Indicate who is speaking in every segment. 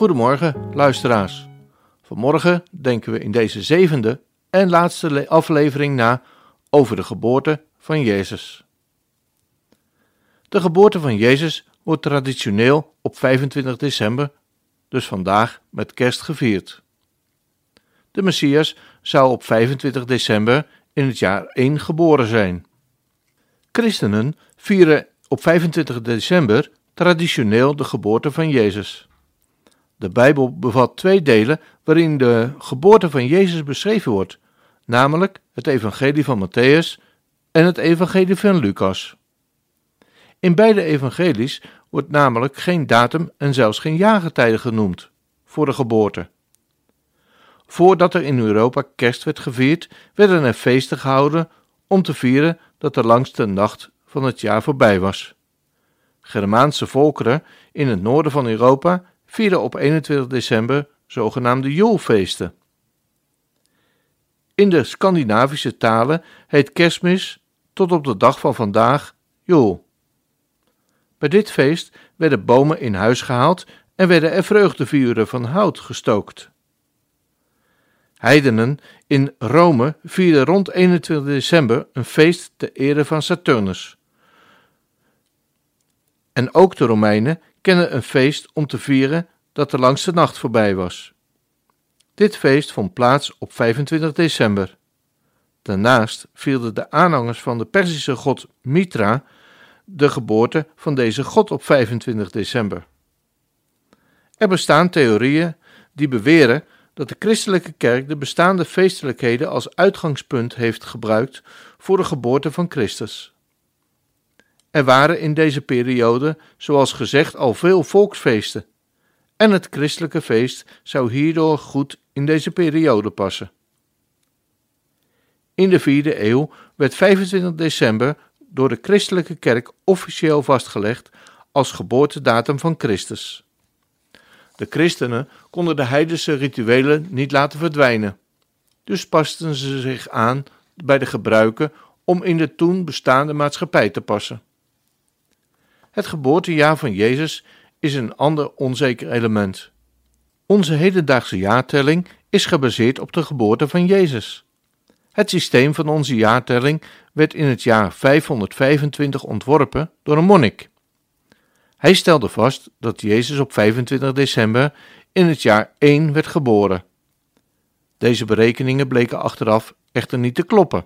Speaker 1: Goedemorgen, luisteraars. Vanmorgen denken we in deze zevende en laatste aflevering na over de geboorte van Jezus. De geboorte van Jezus wordt traditioneel op 25 december, dus vandaag met kerst gevierd. De Messias zou op 25 december in het jaar 1 geboren zijn. Christenen vieren op 25 december traditioneel de geboorte van Jezus. De Bijbel bevat twee delen waarin de geboorte van Jezus beschreven wordt, namelijk het Evangelie van Matthäus en het Evangelie van Lucas. In beide evangelies wordt namelijk geen datum en zelfs geen jaargetijden genoemd voor de geboorte. Voordat er in Europa kerst werd gevierd, werden er feesten gehouden om te vieren dat de langste nacht van het jaar voorbij was. Germaanse volkeren in het noorden van Europa vierden op 21 december zogenaamde Joelfeesten. In de Scandinavische talen heet kerstmis tot op de dag van vandaag Joel. Bij dit feest werden bomen in huis gehaald en werden er vreugdevuren van hout gestookt. Heidenen in Rome vierden rond 21 december een feest ter ere van Saturnus. En ook de Romeinen kennen een feest om te vieren dat de langste nacht voorbij was. Dit feest vond plaats op 25 december. Daarnaast vierden de aanhangers van de Perzische god Mitra de geboorte van deze god op 25 december. Er bestaan theorieën die beweren dat de christelijke kerk de bestaande feestelijkheden als uitgangspunt heeft gebruikt voor de geboorte van Christus. Er waren in deze periode, zoals gezegd, al veel volksfeesten, en het christelijke feest zou hierdoor goed in deze periode passen. In de vierde eeuw werd 25 december door de christelijke kerk officieel vastgelegd als geboortedatum van Christus. De christenen konden de heidense rituelen niet laten verdwijnen, dus pasten ze zich aan bij de gebruiken om in de toen bestaande maatschappij te passen. Het geboortejaar van Jezus is een ander onzeker element. Onze hedendaagse jaartelling is gebaseerd op de geboorte van Jezus. Het systeem van onze jaartelling werd in het jaar 525 ontworpen door een monnik. Hij stelde vast dat Jezus op 25 december in het jaar 1 werd geboren. Deze berekeningen bleken achteraf echter niet te kloppen.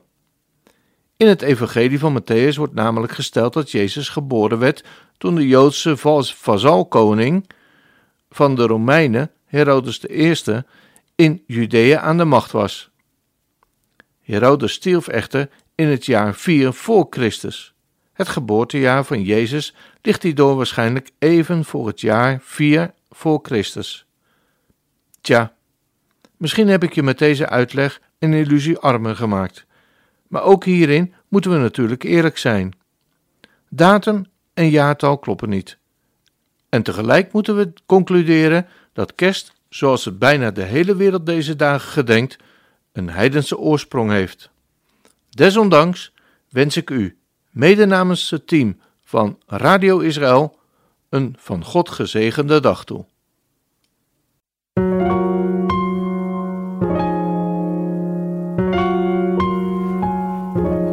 Speaker 1: In het Evangelie van Matthäus wordt namelijk gesteld dat Jezus geboren werd toen de Joodse vazalkoning van de Romeinen, Herodes I, in Judea aan de macht was. Herodes stierf echter in het jaar 4 voor Christus. Het geboortejaar van Jezus ligt hierdoor waarschijnlijk even voor het jaar 4 voor Christus. Tja, misschien heb ik je met deze uitleg een illusie armer gemaakt. Maar ook hierin moeten we natuurlijk eerlijk zijn. Datum en jaartal kloppen niet. En tegelijk moeten we concluderen dat kerst, zoals het bijna de hele wereld deze dagen gedenkt, een heidense oorsprong heeft. Desondanks wens ik u, mede namens het team van Radio Israël, een van God gezegende dag toe.